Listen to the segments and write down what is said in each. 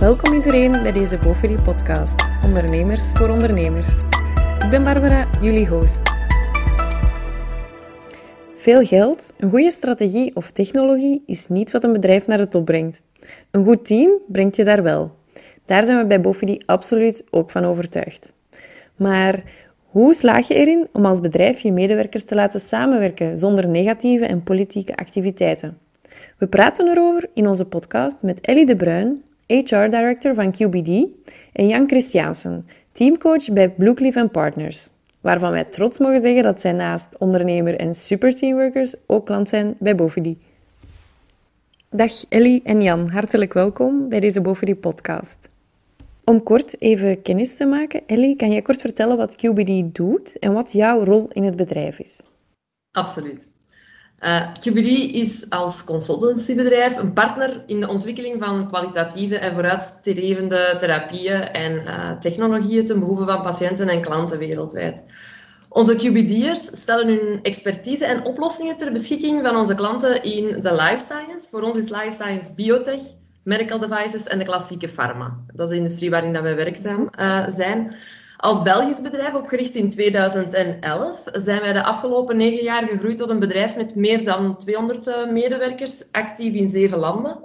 Welkom iedereen bij deze Boferie podcast, Ondernemers voor Ondernemers. Ik ben Barbara, jullie host. Veel geld, een goede strategie of technologie is niet wat een bedrijf naar de top brengt. Een goed team brengt je daar wel. Daar zijn we bij Bofidi absoluut ook van overtuigd. Maar hoe slaag je erin om als bedrijf je medewerkers te laten samenwerken zonder negatieve en politieke activiteiten? We praten erover in onze podcast met Ellie de Bruin, HR Director van QBD, en Jan Christiansen, teamcoach bij Bluecliff Partners, waarvan wij trots mogen zeggen dat zij naast ondernemer en superteamworkers ook klant zijn bij Bofidi. Dag Ellie en Jan, hartelijk welkom bij deze Bofidi podcast. Om kort even kennis te maken, Ellie, kan jij kort vertellen wat QBD doet en wat jouw rol in het bedrijf is? Absoluut. Uh, eh, QBD is als consultancybedrijf een partner in de ontwikkeling van kwalitatieve en vooruitstrevende therapieën en uh, technologieën ten behoeve van patiënten en klanten wereldwijd. Onze QBD'ers stellen hun expertise en oplossingen ter beschikking van onze klanten in de life science. Voor ons is life science biotech, medical devices en de klassieke pharma. Dat is de industrie waarin dat wij werkzaam uh, zijn. Als Belgisch bedrijf, opgericht in 2011, zijn wij de afgelopen negen jaar gegroeid tot een bedrijf met meer dan 200 eh, medewerkers, actief in zeven landen,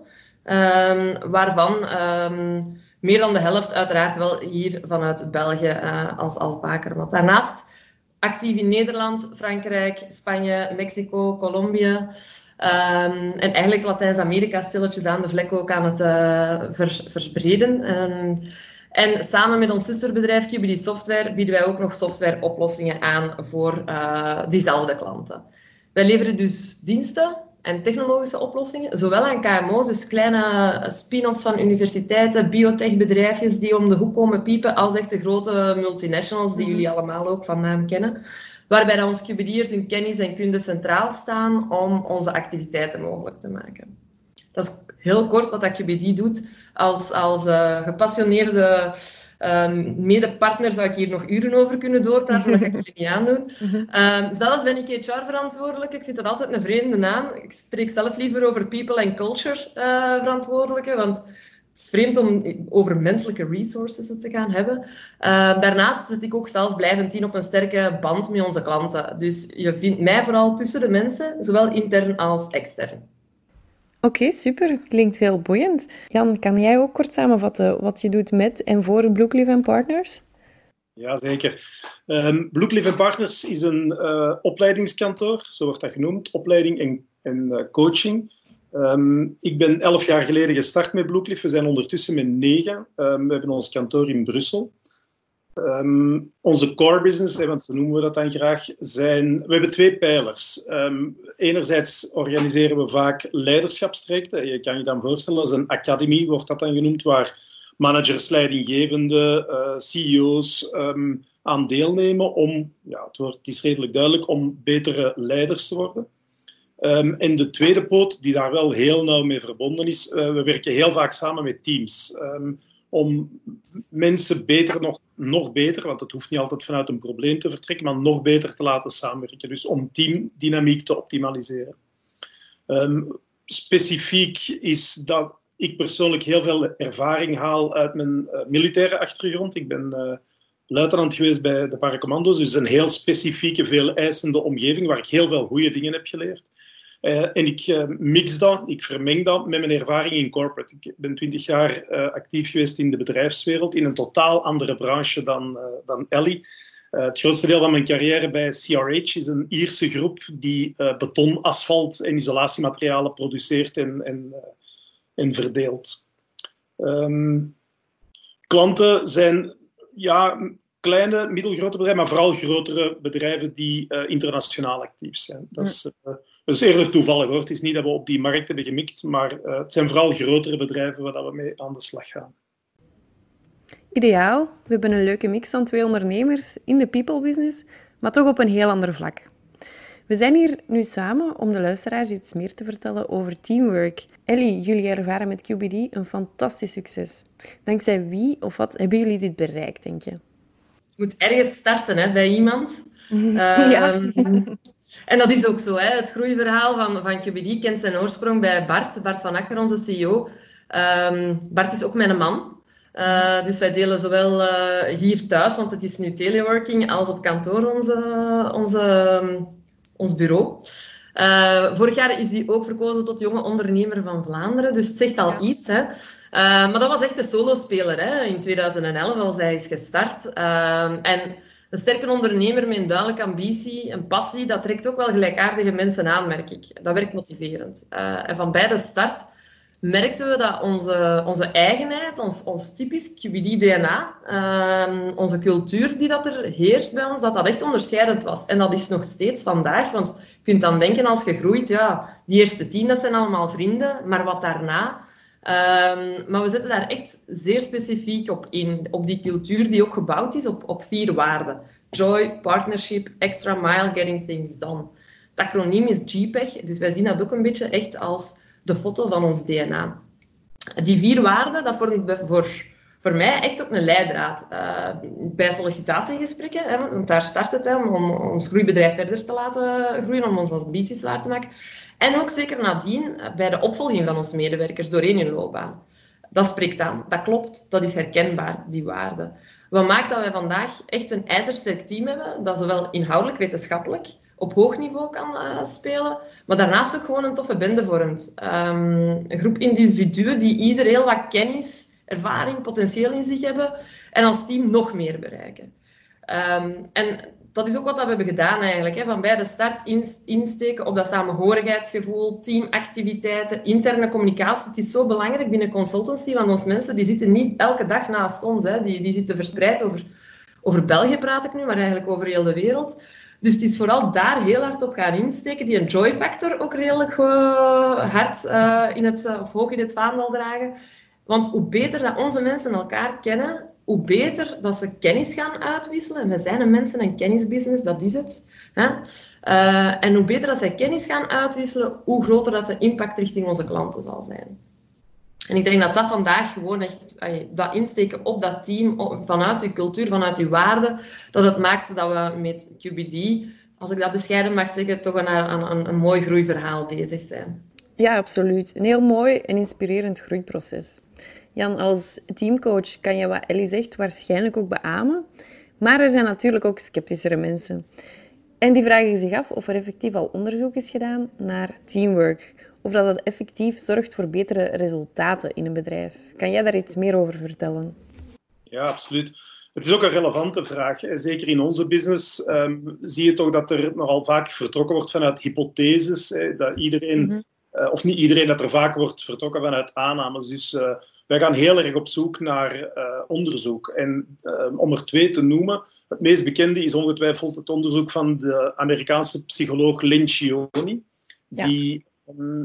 um, waarvan um, meer dan de helft uiteraard wel hier vanuit België uh, als, als baker. Want daarnaast actief in Nederland, Frankrijk, Spanje, Mexico, Colombia. Um, en eigenlijk Latijns-Amerika stilletjes aan de vlek ook aan het uh, ver, verspreiden. En samen met ons zusterbedrijf QBD Software bieden wij ook nog softwareoplossingen aan voor uh, diezelfde klanten. Wij leveren dus diensten en technologische oplossingen, zowel aan KMO's, dus kleine spin-offs van universiteiten, biotechbedrijfjes die om de hoek komen piepen, als echt de grote multinationals die mhm. jullie allemaal ook van naam kennen. Waarbij dan onze QBD'ers hun kennis en kunde centraal staan om onze activiteiten mogelijk te maken. Dat is heel kort wat dat QBD doet. Als, als uh, gepassioneerde um, medepartner zou ik hier nog uren over kunnen doorpraten, maar dat ga ik jullie niet aandoen. Um, zelf ben ik HR-verantwoordelijke. Ik vind dat altijd een vreemde naam. Ik spreek zelf liever over people and culture uh, verantwoordelijke, want het is vreemd om over menselijke resources te gaan hebben. Uh, daarnaast zit ik ook zelf blijvend in op een sterke band met onze klanten. Dus je vindt mij vooral tussen de mensen, zowel intern als extern. Oké, super. Klinkt heel boeiend. Jan, kan jij ook kort samenvatten wat je doet met en voor Bluecliff Partners? Jazeker. Um, Bluecliff Partners is een uh, opleidingskantoor, zo wordt dat genoemd, opleiding en, en uh, coaching. Um, ik ben elf jaar geleden gestart met Bluecliff. We zijn ondertussen met negen. Um, we hebben ons kantoor in Brussel. Um, onze core business, want zo noemen we dat dan graag, zijn... We hebben twee pijlers. Um, enerzijds organiseren we vaak leiderschapstrajecten. Je kan je dan voorstellen, als een academy wordt dat dan genoemd, waar managers, leidinggevenden, uh, CEO's um, aan deelnemen om, ja, het, wordt, is redelijk duidelijk, om betere leiders te worden. Um, en de tweede poot, die daar wel heel nauw mee verbonden is, uh, we werken heel vaak samen met teams. Om mensen beter, nog, nog beter, want het hoeft niet altijd vanuit een probleem te vertrekken, maar nog beter te laten samenwerken. Dus om teamdynamiek te optimaliseren. Um, specifiek is dat ik persoonlijk heel veel ervaring haal uit mijn uh, militaire achtergrond. Ik ben uh, luitenant geweest bij de paracommando's, dus een heel specifieke, veel eisende omgeving waar ik heel veel goede dingen heb geleerd. Uh, en ik uh, mix dat, ik vermeng dat met mijn ervaring in corporate. Ik ben twintig jaar uh, actief geweest in de bedrijfswereld, in een totaal andere branche dan, dan Ellie. het grootste deel van mijn carrière bij CRH is een Ierse groep die beton, asfalt en isolatiematerialen produceert en, en, en verdeelt. Um, klanten zijn ja, kleine, middelgrote bedrijven, maar vooral grotere bedrijven die internationaal actief zijn. Dat is dat is eerder toevallig hoor. Het is niet dat we op die markt hebben gemikt, maar uh, het zijn vooral grotere bedrijven waar we mee aan de slag gaan. Ideaal. We hebben een leuke mix van twee ondernemers in de people business, maar toch op een heel ander vlak. We zijn hier nu samen om de luisteraars iets meer te vertellen over teamwork. Ellie, jullie ervaren met QBD een fantastisch succes. Dankzij wie of wat hebben jullie dit bereikt, denk je? Je moet ergens starten hè, bij iemand. ja. Ehm, en dat is ook zo. Hè. Het groeiverhaal van, van QBD kent zijn oorsprong bij Bart, Bart van Akker, onze CEO. Ehm, Bart is ook mijn man. Uh, dus wij delen zowel uh, hier thuis, want het is nu teleworking, als op kantoor onze, onze, ons bureau. Uh, vorig jaar is die ook verkozen tot jonge ondernemer van Vlaanderen, dus het zegt al iets. Hè. maar dat was echt een solospeler hè, in 2011, als hij is gestart. en een sterke ondernemer met een duidelijke ambitie, een passie, dat trekt ook wel gelijkaardige mensen aan, merk ik. Dat werkt motiverend. en van bij de start merkten we dat onze, onze eigenheid, ons, ons typisch QBD-DNA, ehm, onze cultuur die dat er heerst bij ons, dat dat echt onderscheidend was. En dat is nog steeds vandaag, want je kunt dan denken als je groeit, ja, die eerste tien, dat zijn allemaal vrienden, maar wat daarna... Um, maar we zetten daar echt zeer specifiek op in, op die cultuur die ook gebouwd is op, op vier waarden. Joy, partnership, extra mile, getting things done. Het acroniem is GPEG, dus wij zien dat ook een beetje echt als de foto van ons DNA. Die vier waarden, dat vormt voor, voor mij echt ook een leidraad. Uh, bij sollicitatiegesprekken, hè, want daar start het om ons groeibedrijf verder te laten groeien, om onze ambities waar te maken. En ook zeker nadien eh, bij de opvolging van onze medewerkers doorheen hun loopbaan. Dat spreekt aan, dat klopt, dat is herkenbaar, die waarden. Wat maakt dat wij vandaag echt een ijzersterk team hebben, dat zowel inhoudelijk, wetenschappelijk, op hoog niveau kan uh, spelen, maar daarnaast ook gewoon een toffe bende vormt. Um, een groep individuen die ieder heel wat kennis, ervaring, potentieel in zich hebben en als team nog meer bereiken. Um, en dat is ook wat we hebben gedaan eigenlijk. Hè. Van bij de start insteken op dat samenhorigheidsgevoel, teamactiviteiten, interne communicatie. Het is zo belangrijk binnen consultancy, want onze mensen die zitten niet elke dag naast ons. Hè. Die, die zitten verspreid over, over België praat ik nu, maar eigenlijk over heel de wereld. Dus het is vooral daar heel hard op gaan insteken. Die joy factor ook redelijk uh, hard uh, in het, uh, of hoog in het vaandel dragen. Want hoe beter dat onze mensen elkaar kennen, hoe beter dat ze kennis gaan uitwisselen. We zijn een mensen- en kennisbusiness, dat is het. Hè? en hoe beter dat zij kennis gaan uitwisselen, hoe groter dat de impact richting onze klanten zal zijn. En ik denk dat dat vandaag gewoon echt, dat insteken op dat team, vanuit uw cultuur, vanuit uw waarden, dat het maakt dat we met QBD, als ik dat bescheiden mag zeggen, toch een, een, een mooi groeiverhaal bezig zijn. Ja, absoluut. Een heel mooi en inspirerend groeiproces. Jan, als teamcoach kan je wat Ellie zegt waarschijnlijk ook beamen. Maar er zijn natuurlijk ook sceptischere mensen. En die vragen zich af of er effectief al onderzoek is gedaan naar teamwork of dat het effectief zorgt voor betere resultaten in een bedrijf. Kan jij daar iets meer over vertellen? Ja, absoluut. Het is ook een relevante vraag. Zeker in onze business um, zie je toch dat er nogal vaak vertrokken wordt vanuit hypotheses. Hè, dat iedereen, mm uh, of niet iedereen, dat er vaak wordt vertrokken vanuit aannames. Dus uh, wij gaan heel erg op zoek naar uh, onderzoek. En ehm, om er twee te noemen, het meest bekende is ongetwijfeld het onderzoek van de Amerikaanse psycholoog. Ja. Die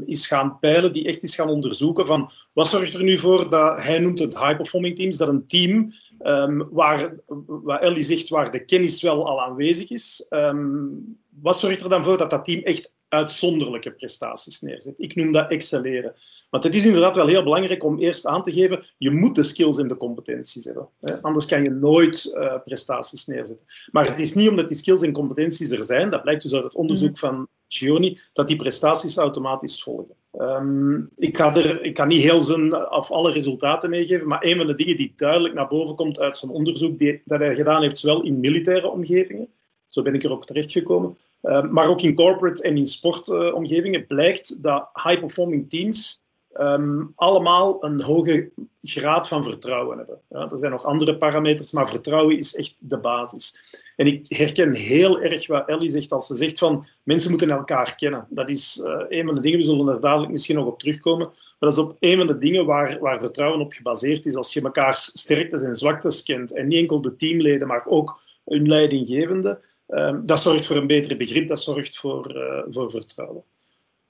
is gaan peilen, die echt is gaan onderzoeken van wat zorgt er nu voor dat, hij noemt het high-performing teams, dat een team um, waar, wat Ellie zegt, waar de kennis wel al aanwezig is, um, wat zorgt er dan voor dat dat team echt uitzonderlijke prestaties neerzet. Ik noem dat excelleren. Want het is inderdaad wel heel belangrijk om eerst aan te geven, je moet de skills en de competenties hebben. Hè? Anders kan je nooit uh, prestaties neerzetten. Maar het is niet omdat die skills en competenties er zijn, dat blijkt dus uit het onderzoek mhm. van Gioni, dat die prestaties automatisch volgen. Um, ik, ga er, ik kan niet heel zijn of alle resultaten meegeven, maar een van de dingen die duidelijk naar boven komt uit zijn onderzoek die, dat hij gedaan heeft, zowel in militaire omgevingen, zo ben ik er ook terechtgekomen. Uh, maar ook in corporate en in sportomgevingen blijkt dat high-performing teams um, allemaal een hoge graad van vertrouwen hebben. Ja, er zijn nog andere parameters, maar vertrouwen is echt de basis. En ik herken heel erg wat Ellie zegt als ze zegt van mensen moeten elkaar kennen. Dat is uh, een van de dingen, we zullen er dadelijk misschien nog op terugkomen, maar dat is op een van de dingen waar, waar vertrouwen op gebaseerd is. Als je elkaars sterktes en zwaktes kent en niet enkel de teamleden, maar ook hun leidinggevende, um, dat zorgt voor een betere begrip, dat zorgt voor, uh, voor vertrouwen.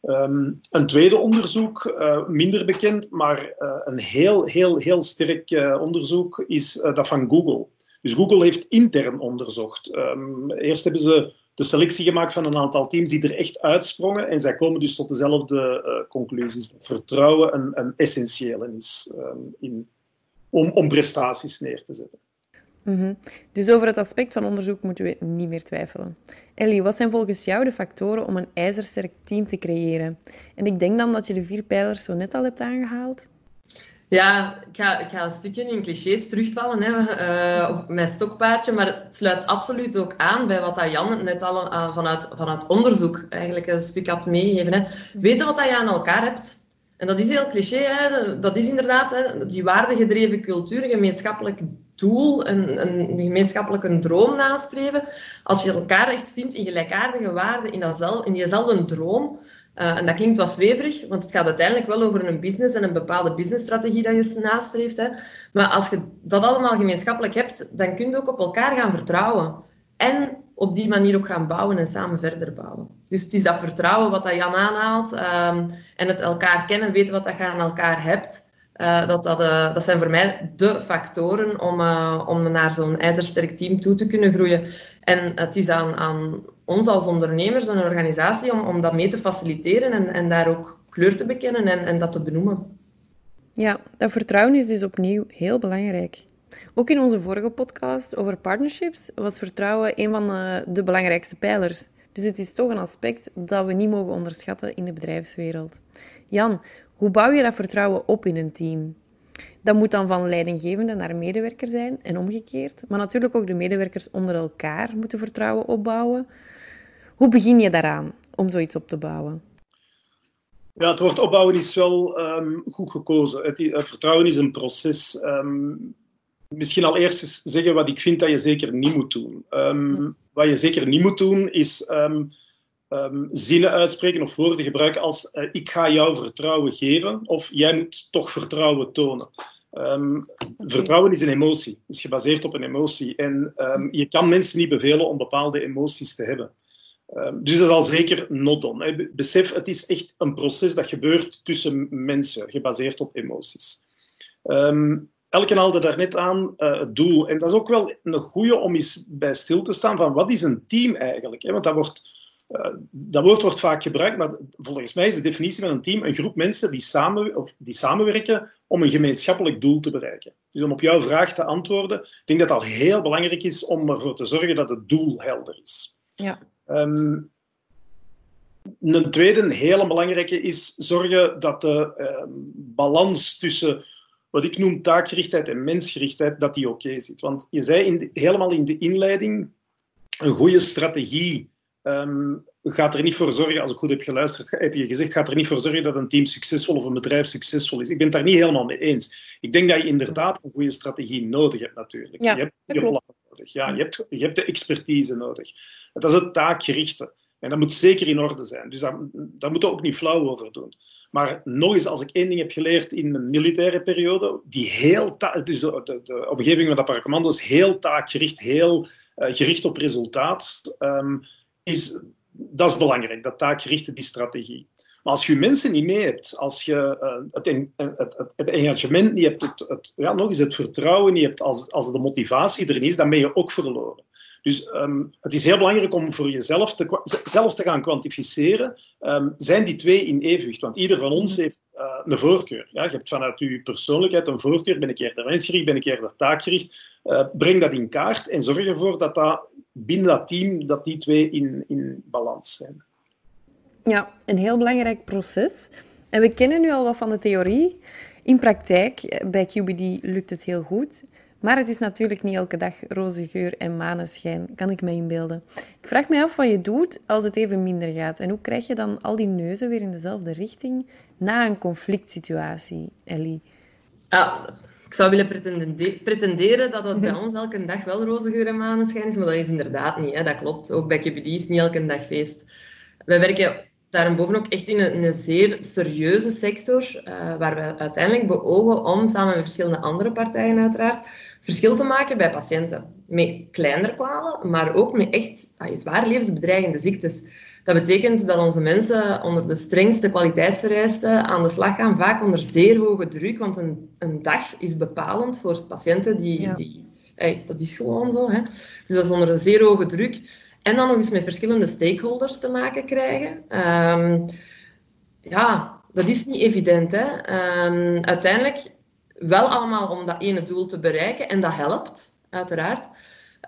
Um, een tweede onderzoek, uh, minder bekend, maar uh, een heel, heel, heel sterk onderzoek, is dat van Google. Dus Google heeft intern onderzocht. Um, eerst hebben ze de selectie gemaakt van een aantal teams die er echt uitsprongen. En zij komen dus tot dezelfde conclusies. Dat vertrouwen een, een essentiële is in, om, om prestaties neer te zetten. Mhm. Dus over het aspect van onderzoek moeten we niet meer twijfelen. Ellie, wat zijn volgens jou de factoren om een ijzersterk team te creëren? En ik denk dan dat je de vier pijlers zo net al hebt aangehaald. Ja, ik ga, ik ga een stukje in clichés terugvallen, hè, uh, of mijn stokpaardje, maar het sluit absoluut ook aan bij wat Jan net al uh, vanuit, onderzoek eigenlijk een stuk had meegegeven. Hè. Weten wat dat je aan elkaar hebt. En dat is heel cliché, hè. dat is inderdaad hè, die waardegedreven cultuur, een gemeenschappelijk doel, een, een gemeenschappelijke droom nastreven. Als je elkaar echt vindt in gelijkaardige waarden, in, datzelfde, in diezelfde droom, uh, en dat klinkt wat zweverig, want het gaat uiteindelijk wel over een business en een bepaalde businessstrategie dat je nastreeft. Hè. Maar als je dat allemaal gemeenschappelijk hebt, dan kun je ook op elkaar gaan vertrouwen. En op die manier ook gaan bouwen en samen verder bouwen. Dus het is dat vertrouwen wat dat Jan aanhaalt um, en het elkaar kennen, weten wat dat je aan elkaar hebt. Uh, dat, dat, uh, dat zijn voor mij de factoren om, uh, om naar zo'n ijzersterk team toe te kunnen groeien. En het is aan, aan ons als ondernemers en organisatie om, om dat mee te faciliteren en, en daar ook kleur te bekennen en, en dat te benoemen. Ja, dat vertrouwen is dus opnieuw heel belangrijk. Ook in onze vorige podcast over partnerships was vertrouwen een van de, de belangrijkste pijlers. Dus het is toch een aspect dat we niet mogen onderschatten in de bedrijfswereld. Jan, hoe bouw je dat vertrouwen op in een team? Dat moet dan van leidinggevende naar medewerker zijn en omgekeerd. Maar natuurlijk ook de medewerkers onder elkaar moeten vertrouwen opbouwen. Hoe begin je daaraan om zoiets op te bouwen? Ja, het woord opbouwen is wel um, goed gekozen. Het, het, vertrouwen is een proces. Um, misschien al eerst eens zeggen wat ik vind dat je zeker niet moet doen. Um, wat je zeker niet moet doen, is zinnen uitspreken of woorden gebruiken als uh, ik ga jou vertrouwen geven of jij moet toch vertrouwen tonen. Um, vertrouwen is een emotie, is gebaseerd op een emotie. En um, je kan mensen niet bevelen om bepaalde emoties te hebben. Um, dus dat is al zeker not on. Besef, het is echt een proces dat gebeurt tussen mensen, gebaseerd op emoties. Elke haalde daar net aan uh, het doel. En dat is ook wel een goede om eens bij stil te staan van wat is een team eigenlijk? Hè? Want dat wordt uh, dat woord wordt vaak gebruikt, maar volgens mij is de definitie van een team een groep mensen die, samen, of die samenwerken om een gemeenschappelijk doel te bereiken. Dus om op jouw vraag te antwoorden, ik denk dat het al heel belangrijk is om ervoor te zorgen dat het doel helder is. Ja. Um, een tweede hele belangrijke is zorgen dat de uh, balans tussen wat ik noem taakgerichtheid en mensgerichtheid, dat die oké okay zit. Want je zei in de, helemaal in de inleiding, een goede strategie um, gaat er niet voor zorgen, als ik goed heb geluisterd, heb je gezegd, gaat er niet voor zorgen dat een team succesvol of een bedrijf succesvol is. Ik ben het daar niet helemaal mee eens. Ik denk dat je inderdaad een goede strategie nodig hebt, natuurlijk. Ja, je hebt je plan nodig. Ja, je, hebt, je hebt de expertise nodig. Dat is het taakgerichte. En dat moet zeker in orde zijn. Dus daar, daar moeten we ook niet flauw over doen. Maar nog eens, als ik één ding heb geleerd in mijn militaire periode, die heel dus de, de, de omgeving van dat paracommando is heel taakgericht, heel uh, gericht op resultaat. Um, is, dat is belangrijk, dat taakgerichte die strategie. Maar als je mensen niet mee hebt, als je uh, het, het, het, engagement niet hebt, het, het, ja, nog eens het vertrouwen niet hebt, als, als de motivatie er niet is, dan ben je ook verloren. Dus um, het is heel belangrijk om voor jezelf te, zelfs te gaan kwantificeren, um, zijn die twee in evenwicht? Want ieder van ons heeft uh, een voorkeur. Ja? Je hebt vanuit je persoonlijkheid een voorkeur. Ben ik eerder mensgericht, ben ik eerder taakgericht? Uh, breng dat in kaart en zorg ervoor dat, dat binnen dat team dat die twee in, in balans zijn. Ja, een heel belangrijk proces. En we kennen nu al wat van de theorie. In praktijk, bij QBD lukt het heel goed. Maar het is natuurlijk niet elke dag roze geur en maneschijn, kan ik me inbeelden. Ik vraag me af wat je doet als het even minder gaat. En hoe krijg je dan al die neuzen weer in dezelfde richting na een conflict situatie, Ellie? Ah, ik zou willen pretenderen dat het bij ons elke dag wel roze geur en maneschijn is, maar dat is inderdaad niet. Hè. Dat klopt. Ook bij KPD is niet elke dag feest. Wij werken daarboven ook echt in een, een zeer serieuze sector, uh, waar we uiteindelijk beogen om, samen met verschillende andere partijen uiteraard, verschil te maken bij patiënten. Met kleinere kwalen, maar ook met echt ah, zwaar levensbedreigende ziektes. Dat betekent dat onze mensen onder de strengste kwaliteitsvereisten aan de slag gaan, vaak onder zeer hoge druk, want een, een dag is bepalend voor patiënten die... die dat is gewoon zo. Hè? Dus dat is onder een zeer hoge druk. En dan nog eens met verschillende stakeholders te maken krijgen. Um, ja, dat is niet evident. Hè? Um, uiteindelijk wel allemaal om dat ene doel te bereiken. En dat helpt, uiteraard.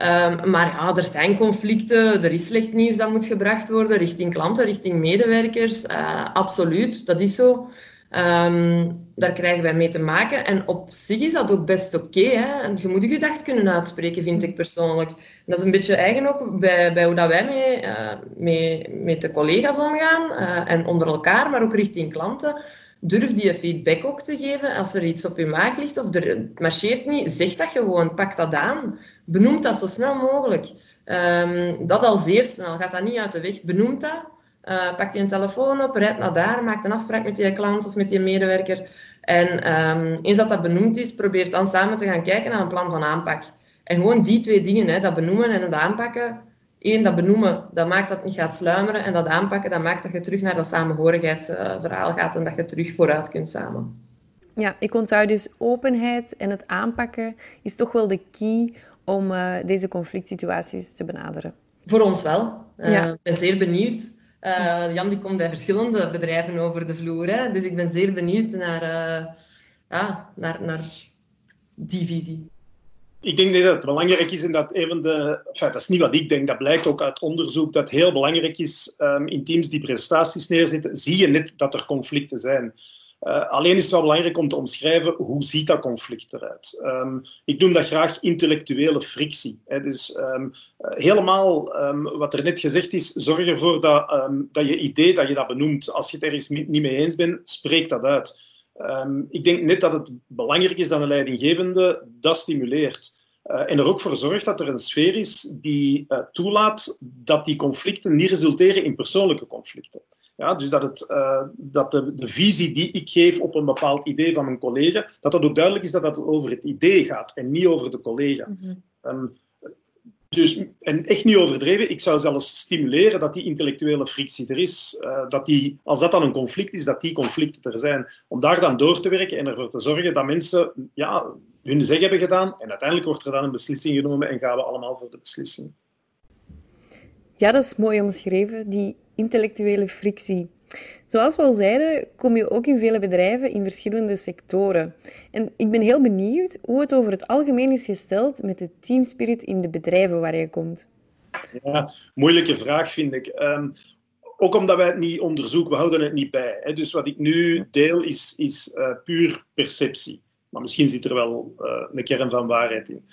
Um, maar ja, er zijn conflicten, er is slecht nieuws dat moet gebracht worden richting klanten, richting medewerkers. Uh, absoluut, dat is zo. Ehm, daar krijgen wij mee te maken. En op zich is dat ook best oké. Okay, je moet je gedacht kunnen uitspreken, vind ik persoonlijk. dat is een beetje eigen ook bij, bij hoe dat wij mee, uh, mee, met de collega's omgaan. Uh, en onder elkaar, maar ook richting klanten. Durf die feedback ook te geven als er iets op je maag ligt of er marcheert niet. Zeg dat gewoon, pak dat aan. Benoem dat zo snel mogelijk. Um, dat al zeer snel, gaat dat niet uit de weg. Benoem dat. Uh, pak je een telefoon op, rijd naar daar, maak een afspraak met je klant of met je medewerker. En um, eens dat dat benoemd is, probeer dan samen te gaan kijken naar een plan van aanpak. En gewoon die twee dingen, hè, dat benoemen en het aanpakken. Eén, dat benoemen, dat maakt dat het niet gaat sluimeren. En dat aanpakken, dat maakt dat je terug naar dat samenhorigheidsverhaal gaat en dat je terug vooruit kunt samen. Ja, ik onthoud dus openheid en het aanpakken is toch wel de key om uh, deze conflict situaties te benaderen. Voor ons wel. Uh, ja. Ik ben zeer benieuwd. Uh, Jan die komt bij verschillende bedrijven over de vloer. Hè? Dus ik ben zeer benieuwd naar, ja, naar, naar die visie. Ik denk dat het belangrijk is en dat even de. Dat is niet wat ik denk, dat blijkt ook uit onderzoek dat heel belangrijk is um, in teams die prestaties neerzetten. Zie je net dat er conflicten zijn. Uh, alleen is het wel belangrijk om te omschrijven hoe ziet dat conflict eruit. Um, ik noem dat graag intellectuele frictie. Dus um, helemaal um, wat er net gezegd is, zorg ervoor dat, dat je idee dat je dat benoemt. Als je het ergens niet mee eens bent, spreek dat uit. ik denk net dat het belangrijk is dat een leidinggevende dat stimuleert. Uh, en er ook voor zorgt dat er een sfeer is die toelaat dat die conflicten niet resulteren in persoonlijke conflicten. Ja, dus dat, het, uh, dat de, de, visie die ik geef op een bepaald idee van mijn collega, dat dat ook duidelijk is dat dat over het idee gaat en niet over de collega. Mm -hmm. um, dus, en echt niet overdreven, ik zou zelfs stimuleren dat die intellectuele frictie er is. Uh, dat die, als dat dan een conflict is, dat die conflicten er zijn. Om daar dan door te werken en ervoor te zorgen dat mensen ja, hun zeg hebben gedaan. En uiteindelijk wordt er dan een beslissing genomen en gaan we allemaal voor de beslissing. Ja, dat is mooi omschreven, die intellectuele frictie. Zoals we al zeiden, kom je ook in vele bedrijven in verschillende sectoren. En ik ben heel benieuwd hoe het over het algemeen is gesteld met de teamspirit in de bedrijven waar je komt. Ja, moeilijke vraag vind ik. Um, ook omdat wij het niet onderzoeken, we houden het niet bij. Hè. Dus wat ik nu deel is, is uh, puur perceptie. Maar misschien zit er wel uh, een kern van waarheid in.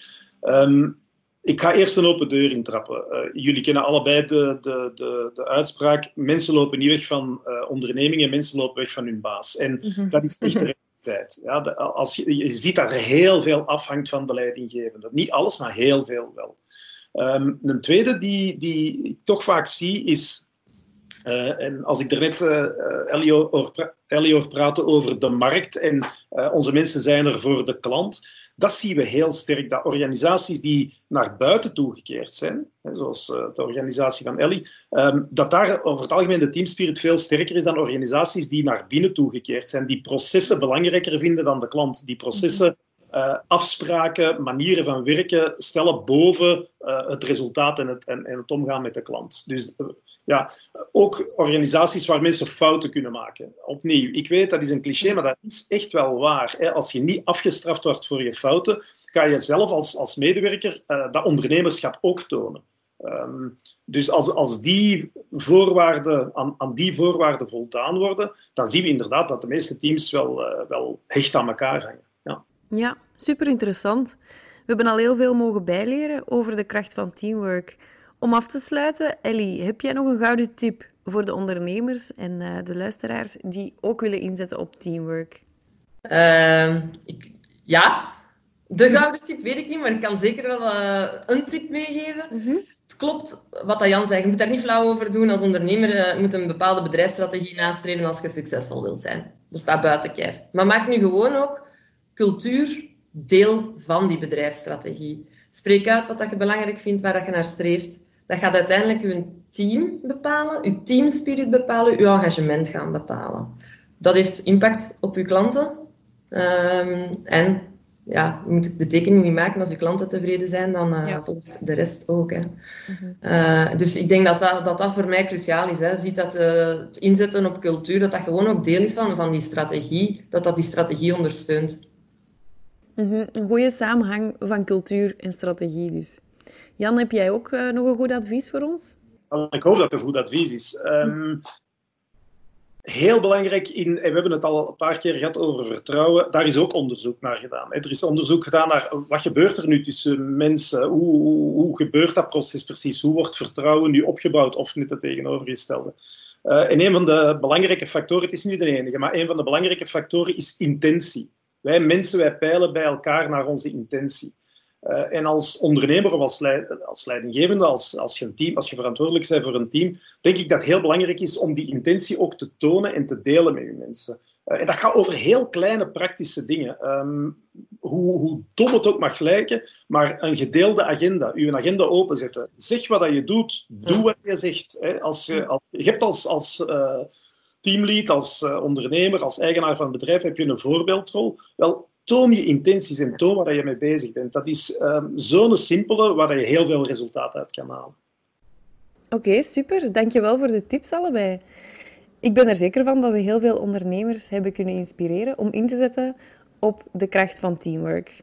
Um, ik ga eerst een open deur intrappen. Uh, jullie kennen allebei de, de, de, de, uitspraak: mensen lopen niet weg van uh, ondernemingen, mensen lopen weg van hun baas. En mm -hmm. dat is echt de realiteit. Ja, de, als je, je ziet dat er heel veel afhangt van de leidinggevende. Niet alles, maar heel veel wel. Um, een tweede die, die ik toch vaak zie is. Uh, en als ik er net Ellie hoor praten over de markt en onze mensen zijn er voor de klant dat zien we heel sterk, dat organisaties die naar buiten toegekeerd zijn, zoals eh, de organisatie van Ellie, ehm, dat daar over het algemeen de teamspirit veel sterker is dan organisaties die naar binnen toegekeerd zijn, die processen belangrijker vinden dan de klant, die processen uh, afspraken, manieren van werken stellen boven uh, het resultaat en het, en, en, het omgaan met de klant. Dus uh, ja, ook organisaties waar mensen fouten kunnen maken. Opnieuw, ik weet dat is een cliché, maar dat is echt wel waar. Hè. Als je niet afgestraft wordt voor je fouten, ga je zelf als, als medewerker dat ondernemerschap ook tonen. Um, dus als, als die voorwaarden, aan, aan, die voorwaarden voldaan worden, dan zien we inderdaad dat de meeste teams wel, wel hecht aan elkaar hangen. Ja, super interessant. We hebben al heel veel mogen bijleren over de kracht van teamwork. Om af te sluiten, Ellie, heb jij nog een gouden tip voor de ondernemers en uh, de luisteraars die ook willen inzetten op teamwork? Uh, ik, ja, de gouden tip weet ik niet, maar ik kan zeker wel uh, een tip meegeven. Mm -hmm. Het klopt wat Jan zei, je moet daar niet flauw over doen. Als ondernemer uh, moet een bepaalde bedrijfsstrategie nastreven als je succesvol wilt zijn. Dat staat buiten kijf. Maar maak nu gewoon ook cultuur deel van die bedrijfsstrategie. Spreek uit wat dat je belangrijk vindt, waar dat je naar streeft. Dat gaat uiteindelijk je team bepalen, je teamspirit bepalen, je engagement gaan bepalen. Dat heeft impact op je klanten. Um, en ja, je moet de tekening niet maken. Als je klanten tevreden zijn, dan uh, ja. volgt de rest ook. Hè. -hmm. uh, dus ik denk dat dat, dat, dat voor mij cruciaal is. Hè. Ziet dat uh, het inzetten op cultuur, dat dat gewoon ook deel is van, van die strategie. Dat dat die strategie ondersteunt. Mm -hmm. Een goede samenhang van cultuur en strategie dus. Jan, heb jij ook uh, nog een goed advies voor ons? Ik hoop dat het een goed advies is. Um, heel belangrijk in, en we hebben het al een paar keer gehad over vertrouwen, daar is ook onderzoek naar gedaan. Er is onderzoek gedaan naar wat gebeurt er nu tussen mensen, hoe, hoe, hoe gebeurt dat proces precies, hoe wordt vertrouwen nu opgebouwd of niet het tegenovergestelde. Uh, en een van de belangrijke factoren, het is niet de enige, maar een van de belangrijke factoren is intentie. Wij mensen, wij peilen bij elkaar naar onze intentie. Uh, en als ondernemer of als, leid, als leidinggevende, als, als, je een team, als je verantwoordelijk bent voor een team, denk ik dat het heel belangrijk is om die intentie ook te tonen en te delen met je mensen. Uh, en dat gaat over heel kleine praktische dingen. Um, hoe, hoe dom het ook mag lijken, maar een gedeelde agenda, je agenda openzetten. Zeg wat dat je doet, doe wat je zegt. Hè. Als je, als, je hebt als, als uh, teamlead, als ondernemer, als eigenaar van een bedrijf, heb je een voorbeeldrol. Wel, toon je intenties en toon waar je mee bezig bent. Dat is um, zo'n simpele waar je heel veel resultaat uit kan halen. Oké, okay, super. Dankjewel voor de tips allebei. Ik ben er zeker van dat we heel veel ondernemers hebben kunnen inspireren om in te zetten op de kracht van teamwork.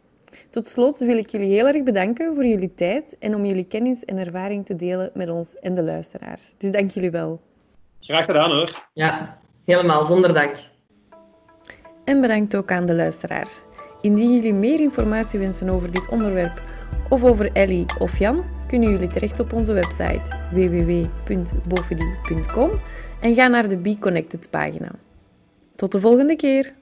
Tot slot wil ik jullie heel erg bedanken voor jullie tijd en om jullie kennis en ervaring te delen met ons en de luisteraars. Dus dank jullie wel. Graag gedaan hoor. Ja, helemaal zonder dank. En bedankt ook aan de luisteraars. Indien jullie meer informatie wensen over dit onderwerp of over Ellie of Jan, kunnen jullie terecht op onze website www.bofedy.com en ga naar de Be Connected pagina. Tot de volgende keer!